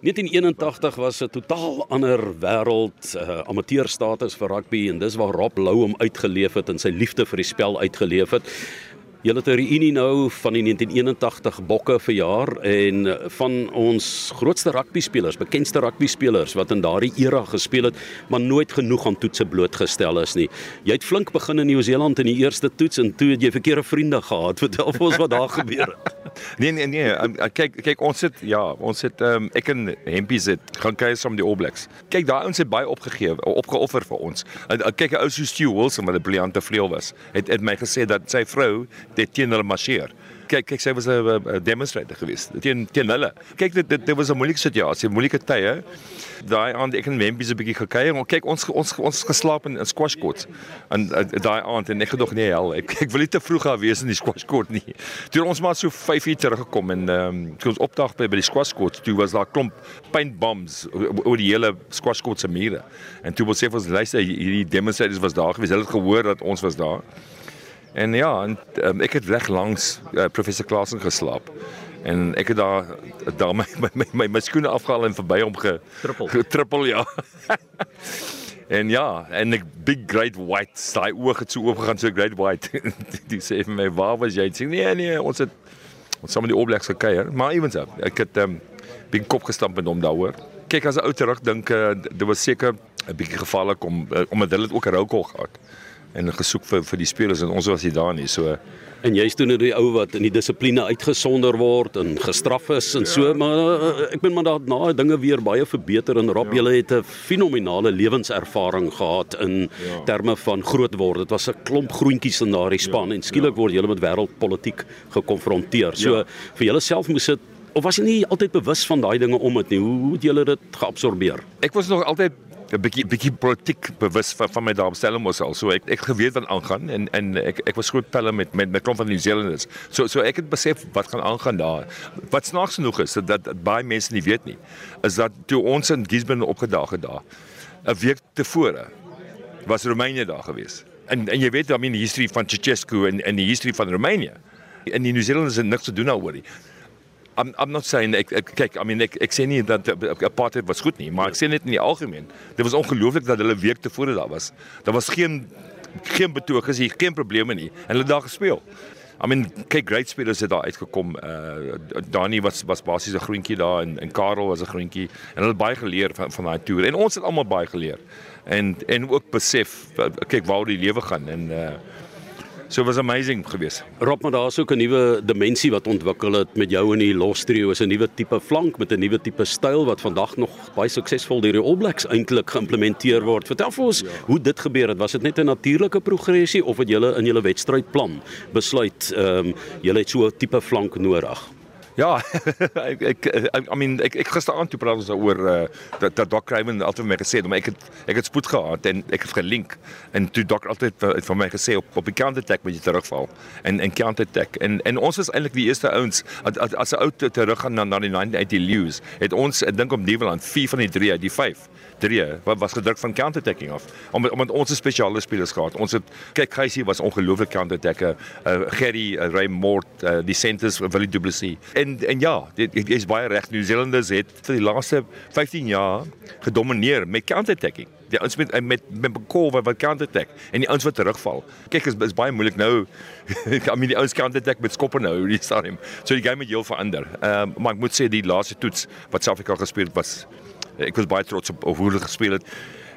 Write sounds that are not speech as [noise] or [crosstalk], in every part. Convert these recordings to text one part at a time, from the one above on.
1981 was 'n totaal ander wêreld, uh, amateurstatus vir rugby en dis waar Rob Lou hom uitgeleef het en sy liefde vir die spel uitgeleef het. Julle het 'n reunie nou van die 1981 Bokke verjaar en van ons grootste rugby spelers, bekendste rugby spelers wat in daardie era gespeel het, maar nooit genoeg aan toetse blootgestel is nie. Jy het flink begin in Nieu-Seeland in die eerste toets en toe het jy verkeerde vriende gehad. Vertel vir ons wat daar [laughs] gebeur het. Nee nee nee, um, kyk kyk ons sit ja, ons sit um, ek en Hempie sit gaan kyk saam die All Blacks. Kyk daai ouens het baie opgegee, opgeoffer vir ons. En, kyk 'n ou so Stu Wilson wat 'n briljante vleuel was. Het het my gesê dat sy vrou dit teen hulle marcheer. Kyk, kyk sy was 'n demonstrator geweest teen teen hulle. Kyk dit dit, dit was 'n moeilike situasie, moeilike tye. Daai aand ek en Memphis 'n bietjie gekuier en kyk ons ons ons geslaap in, in squash courts. En uh, daai aand en ek het nog nie hel. Ek [laughs] ek wil nie te vroeg daar wees in die squash court nie. Toe ons maar so 5 uur teruggekom en ehm um, toe ons opdag by by die squash courts, toe was daar klomp paint bombs oor die hele squash court se mure. En toe wou sê vir ons luister hierdie demonstrators was daar gewees. Hulle het gehoor dat ons was daar. En ja, en, um, ek het reg langs uh, professor Klasen geslaap. En ek het daar daar my my my, my, my skoene afgehaal en verby hom getrippel. Getrippel ja. [laughs] en ja, en ek big great white, sy oë het so oop gegaan so great white. [laughs] Dis sê vir my, "Waar was jy?" Sê nee nee, ons het ons saam met die obleks gekuier, maar ewens op. Ek het ehm um, big kop gestamp met hom daaroor. Kyk as 'n ou terug dink, uh, dit was seker 'n bietjie gevaarlik om uh, omdat hulle ook 'n roukol gehad en gesoek vir vir die spelers en ons was nie daar nie. So en jy's toe nou die ou wat in die dissipline uitgesonder word en gestraf is en ja. so maar eh, ek meen maar daarna dinge weer baie verbeter en Rob ja. julle het 'n fenominale lewenservaring gehad in ja. terme van groot word. Dit was 'n klomp groentjies in daardie span ja. en skielik ja. word julle met wêreldpolitiek gekonfronteer. So ja. vir julleself moes dit of was jy nie altyd bewus van daai dinge om dit nie? Hoe het julle dit geabsorbeer? Ek was nog altyd 'n bietjie bietjie politiek bewus van van my daar op Stellenbosch al. So ek ek geweet wat aangaan en en ek ek was groot pelle met met met klomp van New Zealanders. So so ek het besef wat gaan aangaan daar. Wat snaaks genoeg is dat, dat, baie mense nie weet nie, is dat toe ons in Gisborne opgedaag het daar 'n week tevore was Roemenië daar gewees. En en jy weet dan in die history van Ceausescu en en die history van Roemenië. En die New Zealanders het niks te doen daaroor nie. I'm I'm not saying ek, ek kyk I mean ek ek sê nie dat apartheid was goed nie, maar ek sê net in die algemeen. Dit was ongelooflik dat hulle week tevore daar was. Daar was geen geen betogings hier, geen probleme nie en hulle het daar gespeel. I mean kyk great spelers het daar uitgekom. Uh Dani was was basies 'n groentjie daar en en Karel was 'n groentjie en hulle het baie geleer van van daai toer en ons het almal baie geleer. En en ook besef kyk waar die lewe gaan en uh So was amazing geweest. Rob, maar daar's ook 'n nuwe dimensie wat ontwikkel het met jou in die Los Trio, is 'n nuwe tipe flank met 'n nuwe tipe styl wat vandag nog baie suksesvol deur die All Blacks eintlik geïmplementeer word. Vertel vir ons ja. hoe dit gebeur het. Was dit net 'n natuurlike progressie of het julle in julle wedstrydplan besluit ehm um, julle het so 'n tipe flank nodig? Ja, [laughs] ek ek I mean ek ek gisteraand toe praat ons daaroor uh, dat dat Doc Craven altyd vir my gesê het, maar ek het ek het spoed gehad en ek het gelink. En toe Doc altyd vir, vir my gesê op op die counter attack moet jy terugval en en counter attack en en ons was eintlik die eerste ouens as as, 'n ou terug gaan na na die 1980 Lewis het ons ek dink op Nieuweland 4 van die 3 uit die 5 3 wat was gedruk van counter attacking af omdat omdat ons 'n spesiale spelers gehad ons het kyk Geysie was ongelooflik counter attacker uh, Gerry uh, Ray Mort uh, die centers Willie Du Plessis en en ja, dit is baie reg. New Zealanders het vir die laaste 15 jaar gedomeineer met counter-attacking. Die ouens met met met McCall wat wat counter-attack en die ouens wat terugval. Kyk, is is baie moeilik nou. [laughs] I mean die ouens counter-attack met skoppe nou, die stadium. So die game het heel verander. Ehm uh, maar ek moet sê die laaste toets wat Suid-Afrika gespeel het was ek was baie trots op, op hoe hulle gespeel het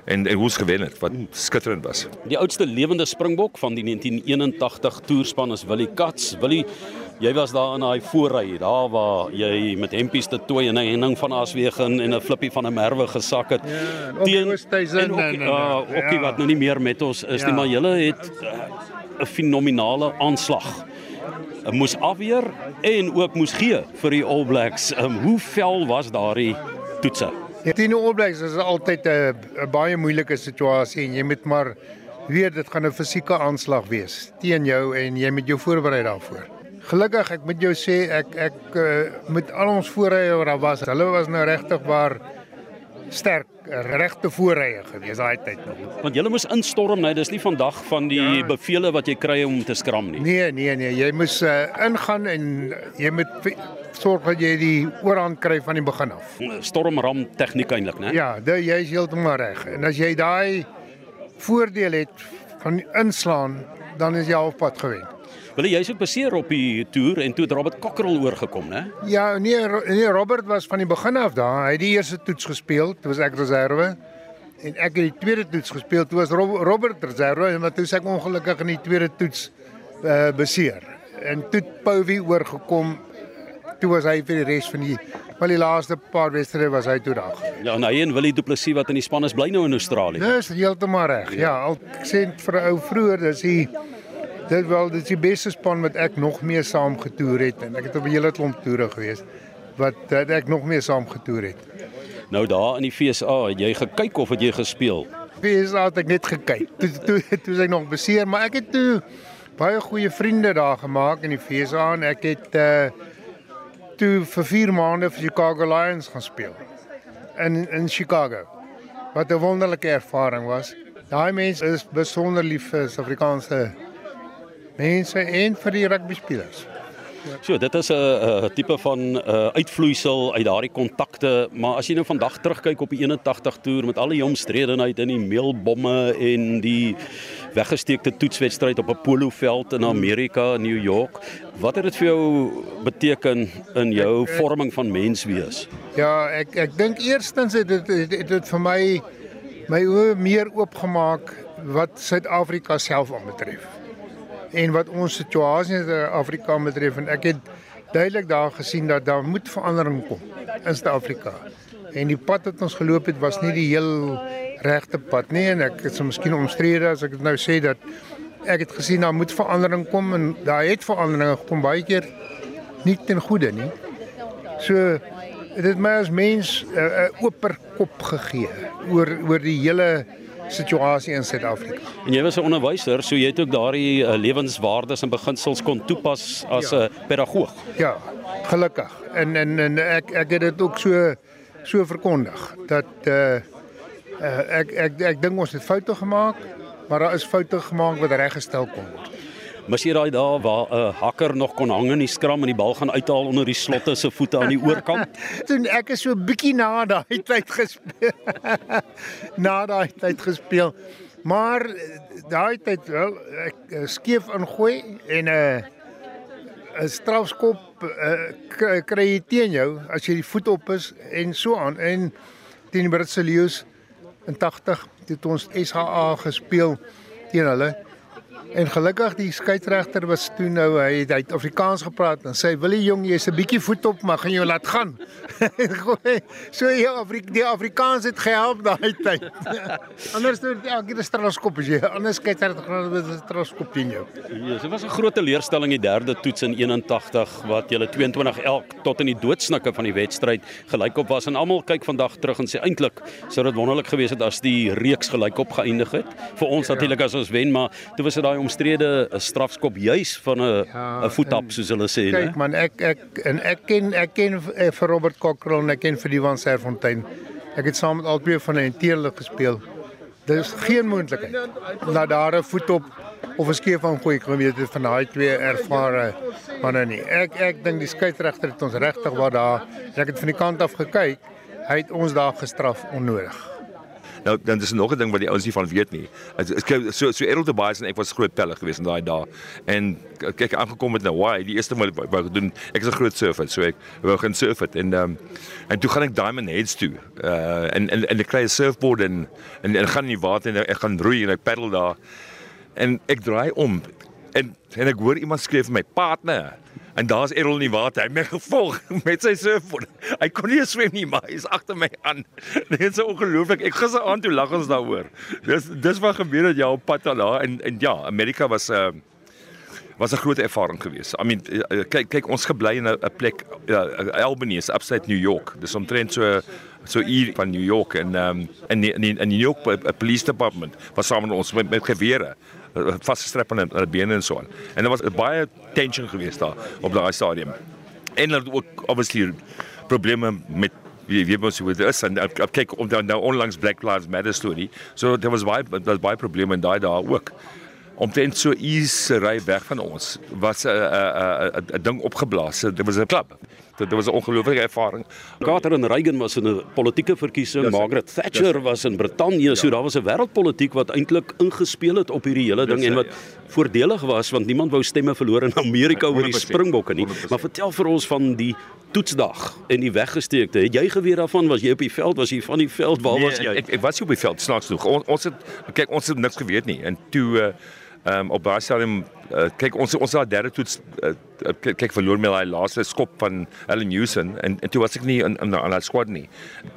en en hoe's gewen het wat skitterend was. Die oudste lewende springbok van die 1981 toerspan is Willie Kats. Willie Jy was daar in daai voorry, daar waar jy met hempies te toe en 'n hending van Aswegen en 'n flippie van 'n merwe gesak het. Ja, teen Oosthuizen en en ja, ookie ja. wat nou nie meer met ons is ja. nie, maar julle het uh, 'n fenominale aanslag. Uh, moes afweer en ook moes gee vir die All Blacks. Um, hoe vel was daardie toetse? Teen All Blacks is altyd 'n baie moeilike situasie en jy moet maar weet dit gaan 'n fisieke aanslag wees teen jou en jy moet jou voorberei daarvoor. Gelukkig ek moet jou sê ek ek uh, met al ons voorrye wat daar was. Hulle was nou regtig waar sterk regte voorrye gewees daai tyd nog. Want jy moes instorm, nee, dis nie vandag van die ja. bevele wat jy kry om te skram nie. Nee, nee, nee, jy moes uh, ingaan en jy moet sorg dat jy die oorhand kry van die begin af. Stormram tegniek eintlik, né? Ja, jy is heeltemal reg. En as jy daai voordeel het van inslaan, dan is jy halfpad gewen. Wil jy jy's ook beseer op die toer en toe het Robert Cockerell oorgekom, né? Ja, nee, nee, Robert was van die begin af daar. Hy het die eerste toets gespeel, dit was ek reserve. En ek het die tweede toets gespeel, toe was Robert reserve en toe sê ek ongelukkig in die tweede toets uh, beseer. En toe Pouwie oorgekom toe was hy vir die res van die wel die laaste paar wedstryde was hy toe daar. Ja, en hy en Willie Du Plessis wat in die span is bly nou in Australië. Dis heeltemal reg. Ja, al ek sê vir 'n ou vroeër, dis hy dit wel dis die beste span wat ek nog mee saam getoer het en ek het op 'n hele klomp toere gewees wat dat ek nog mee saam getoer het. Nou daar in die FSA, het jy gekyk of het jy gespeel? FSA het ek net gekyk. Toe toe toe is ek nog beseer, maar ek het toe baie goeie vriende daar gemaak in die FSA en ek het uh toe vir 4 maande vir Chicago Lions gaan speel in in Chicago. Wat 'n wonderlike ervaring was. Daai mense is besonder lief vir Suid-Afrikaanse mense en vir die rugby spelers. So, dit is 'n tipe van 'n uh, uitvloeisel uit daardie kontakte, maar as jy nou vandag terugkyk op die 81 toer met al die omstredenheid in die meelbomme en die weggesteekte toetswedstryd op 'n poloveld in Amerika, New York, wat het dit vir jou beteken in jou vorming van mens wees? Ja, ek ek dink eerstens het dit het, het, het vir my my oë meer oopgemaak wat Suid-Afrika self aanbetref en wat ons situasie in Afrika betref en ek het duidelik daar gesien dat daar moet verandering kom in Suid-Afrika. En die pad wat ons geloop het was nie die heel regte pad nie en ek is miskien omstrede as ek dit nou sê dat ek het gesien daar moet verandering kom en daar het veranderinge gekom baie keer nie ten goeie nie. So dit het my as mens 'n uh, uh, oper kop gegee oor oor die hele situasie in Suid-Afrika. En jy was 'n onderwyser, so jy het ook daardie uh, lewenswaardes en beginsels kon toepas as 'n ja. pedagoog. Ja, gelukkig. En en en ek ek het dit ook so so verkondig dat uh, uh ek ek ek dink ons het foute gemaak, maar daar is foute gemaak wat reggestel kon word. Mas jy daai dae waar 'n uh, hakker nog kon hang in die skram en die bal gaan uithaal onder die slotte se voete aan die oorkant? [laughs] Toe ek is so bietjie na daai tyd gespeel. [laughs] na daai tyd gespeel. Maar daai tyd wel ek uh, skeef ingooi en 'n uh, 'n strafskop uh, kry jy teen jou as jy die voet op is en so aan en teen Britse leeu's in 80 het ons SHA gespeel teen hulle En gelukkig die skeieregter was toe nou hy het uit Afrikaans gepraat en sê wil jy jong jy's 'n bietjie voet op maar gaan jou laat gaan. [laughs] so ja Afrik die Afrikaans het gehelp daai tyd. [laughs] anders het elke keer 'n strafskop as jy anders skeieregter gaan met 'n strafskop teen jou. Ja, dit was 'n groot teleurstelling die derde toets in 81 wat julle 22 elk tot in die doodsnikke van die wedstryd gelykop was en almal kyk vandag terug en sê eintlik sou dit wonderlik gewees het as die reeks gelykop geëindig het. Vir ons ja. natuurlik as ons wen maar toe was dit daai omstrede strafskop juis van 'n ja, 'n voetap soos hulle sê, né? Kyk man, ek ek en ek ken ek ken eh, vir Robert Cockrell en ek ken vir die van Serfontein. Ek het saam met albei van hulle interne gespeel. Is geen moontlikheid dat daar 'n voetop of 'n skeef van gooi kan weet van daai twee ervare manne nie. Ek ek dink die skeieregter het ons regtig waar daar ek het van die kant af gekyk. Hy het ons daar gestraf onnodig. Nou dan is er nog 'n ding wat die ouens nie van weet nie. Ek so so Errol de Baes en ek was groot pelle gewees in daai dae. En kyk aangekom met Hawaii, die eerste wat wou gedoen. Ek is 'n groot surfer, so ek wou gaan surf het en um, en toe gaan ek Diamond Heads toe. Uh en en en ek kry 'n surfboard en en, en gaan in die water en ek gaan roei en ek paddel daar. En ek draai om en en ek hoor iemand skree vir my partner. En daar's Errol in die water. Hy het my gevolg [laughs] met sy surfboard. Hy kon nie swem nie, maar hy's agter my aan. [laughs] Dit is so ongelooflik. Ek gister aan toe lag ons daaroor. Dis dis wat gebeur het jy op pad daar en en ja, Amerika was 'n uh, was 'n groot ervaring geweest. I mean uh, kyk kyk ons gebly in 'n plek ja, Albany is upstate New York. Dis omtrent so so hier van New York en um, in in in New York uh, Police Department was saam met ons met, met gewere vasgestrap aan hulle bene en so aan. En daar was baie tension geweest daar op daai stadium. En hulle het ook obviously probleme met jy weet mos hoe dit is en ek, ek kyk om nou, nou onlangs Black Lives Matter storie. So daar was baie daar was baie probleme in daai dae ook. Omtrent so iets ry weg van ons was 'n 'n 'n ding opgeblaas. Dit was 'n klub. Dit was 'n ongelooflike ervaring. Carter en Reagan was in 'n politieke verkiesing, Dis- Margaret Thatcher dis- was in Brittanje, so Ja. daar was 'n wêreldpolitiek wat eintlik ingespeel het op hierdie hele ding Dis, en wat ja. voordelig was want niemand wou stemme verloor in Amerika oor die 100%, Springbokke nie. 100%. Maar vertel vir ons van die toetsdag en die weggesteekte. Het jy geweet daarvan? Was jy op die veld? Was jy van die veld? Waar was jy? Nee, Ek, ek was nie op die veld snaaks genoeg. On, ons het kyk ons het niks geweet nie. En toe uh ehm um, op daai stadium uh, kyk ons ons het daai derde toets uh, kyk, kyk verloor met daai laaste skop van Allen Newson en, en toe was ek nie in in daai squad nie.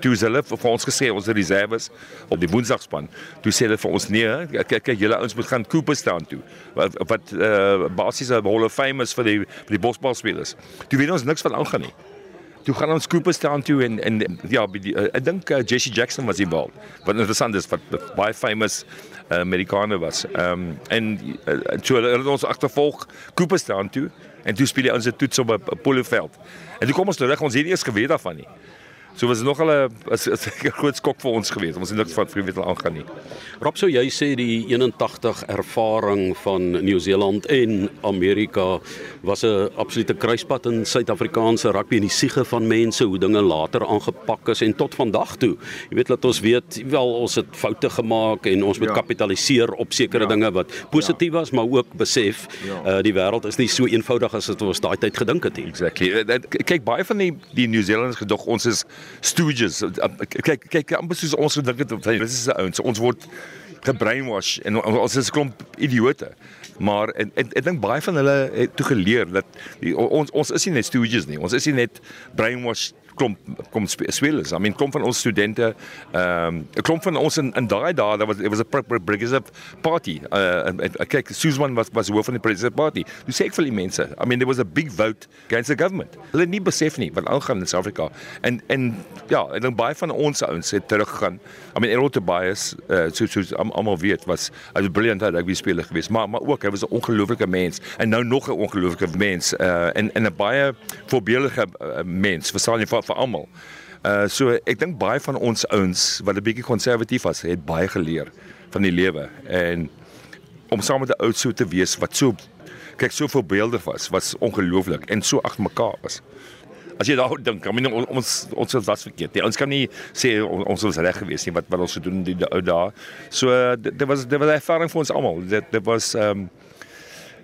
Toe hulle vir ons gesê ons reserves op die Woensdagspan. Toe sê hulle vir ons nee, kyk kyk julle ouens moet gaan Cooperstown toe. Wat wat uh, basies 'n Hall of Fame is vir die vir die bosbalspelers. Toe weet ons niks van aangaan nie. Toe gaan ons Cooperstown toe en en ja, die, uh, ek dink uh, Jesse Jackson was involved. Wat interessant is wat wat baie famous uh, Amerikaner was. Ehm um, en uh, toe hulle hulle ons agtervolg Cooperstown toe en toe speel die ons 'n toets op 'n poloveld. En toe kom ons terug, ons het nie eers geweet daarvan nie. So was nog is, is [laughs] 'n groot skok vir ons geweest. Ons het niks van geweet wat aangaan nie. Rob, sou jy sê die 81 ervaring van Nieu-Seeland en Amerika was 'n absolute kruispunt in Suid-Afrikaanse rugby en die siege van mense hoe dinge later aangepak is en tot vandag toe. Jy weet dat ons weet wel ons het foute gemaak en ons moet Ja. kapitaliseer op sekere Ja. dinge wat positief was, maar ook besef Ja. uh, die wêreld is nie so eenvoudig as wat ons daai tyd gedink het nie. Exactly. Eh, dat- Kyk baie van die die New Zealanders gedog ons is stooges. Eh, Kyk kyk amper soos ons gedink het van dis is ouens. Ons word gebrainwash en ons is 'n klomp idioote. Maar en, en, ek dink baie van hulle het toe geleer dat die, ons ons is nie net stooges nie. Ons is nie net brainwash klomp kom spe- spelers. I mean klomp van ons studente, ehm um, klomp van ons in in daai dae, daar was it was 'n progressive party. Uh en- en- kyk, Susan was was hoof van die progressive party. Dis ek vir die mense. I mean there was a big vote against the government. Hulle nie besef nie wat aangaan in Suid-Afrika. En en ja, ek dink baie van ons ouens het teruggegaan. I mean Errol Tobias, uh so so almal weet was hy was briljant rugby speler geweest, maar maar ook hy was 'n ongelooflike mens en nou nog 'n ongelooflike mens uh en en 'n baie voorbeeldige uh, mens, verstaan jy vir vir almal. Uh so ek dink baie van ons ouens wat 'n bietjie konservatief was, het baie geleer van die lewe en om saam met 'n ou so te wees wat so kyk so voorbeeldig was, was ongelooflik en so agter mekaar was. As jy daaroor dink, I mean, on- ons ons het was verkeerd. Nee, ons kan nie sê on- ons was reg geweest nie wat wat ons gedoen het die ou dae. So dit dit was dit was 'n ervaring vir ons almal. Dit dit was ehm um,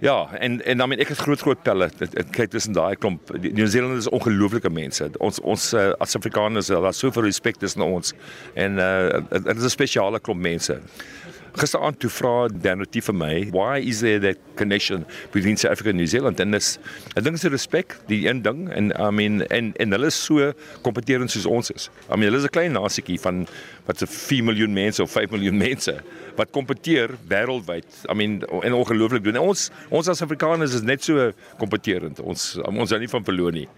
Ja, en en dan ek het groot groot pelle. Dit- Kyk tussen daai klomp. Die New Zealanders is ongelooflike mense. Ons ons uh, as Afrikaners, daar's soveel respek tussen ons. En uh dit is 'n spesiale klomp mense. Gisteraand toe vra Dan Retief vir my, "Why is there that connection between South Africa and New Zealand?" En dis ek dink is respek, die een ding en I mean en en hulle is so kompeterend soos ons is. I mean hulle is 'n klein nasietjie van wat se 4 miljoen mense of 5 miljoen [laughs] mense wat kompeteer wêreldwyd. I mean en ongelooflik doen. En ons ons as Afrikaners is net so kompeterend. Ons ons hou nie van verloor nie.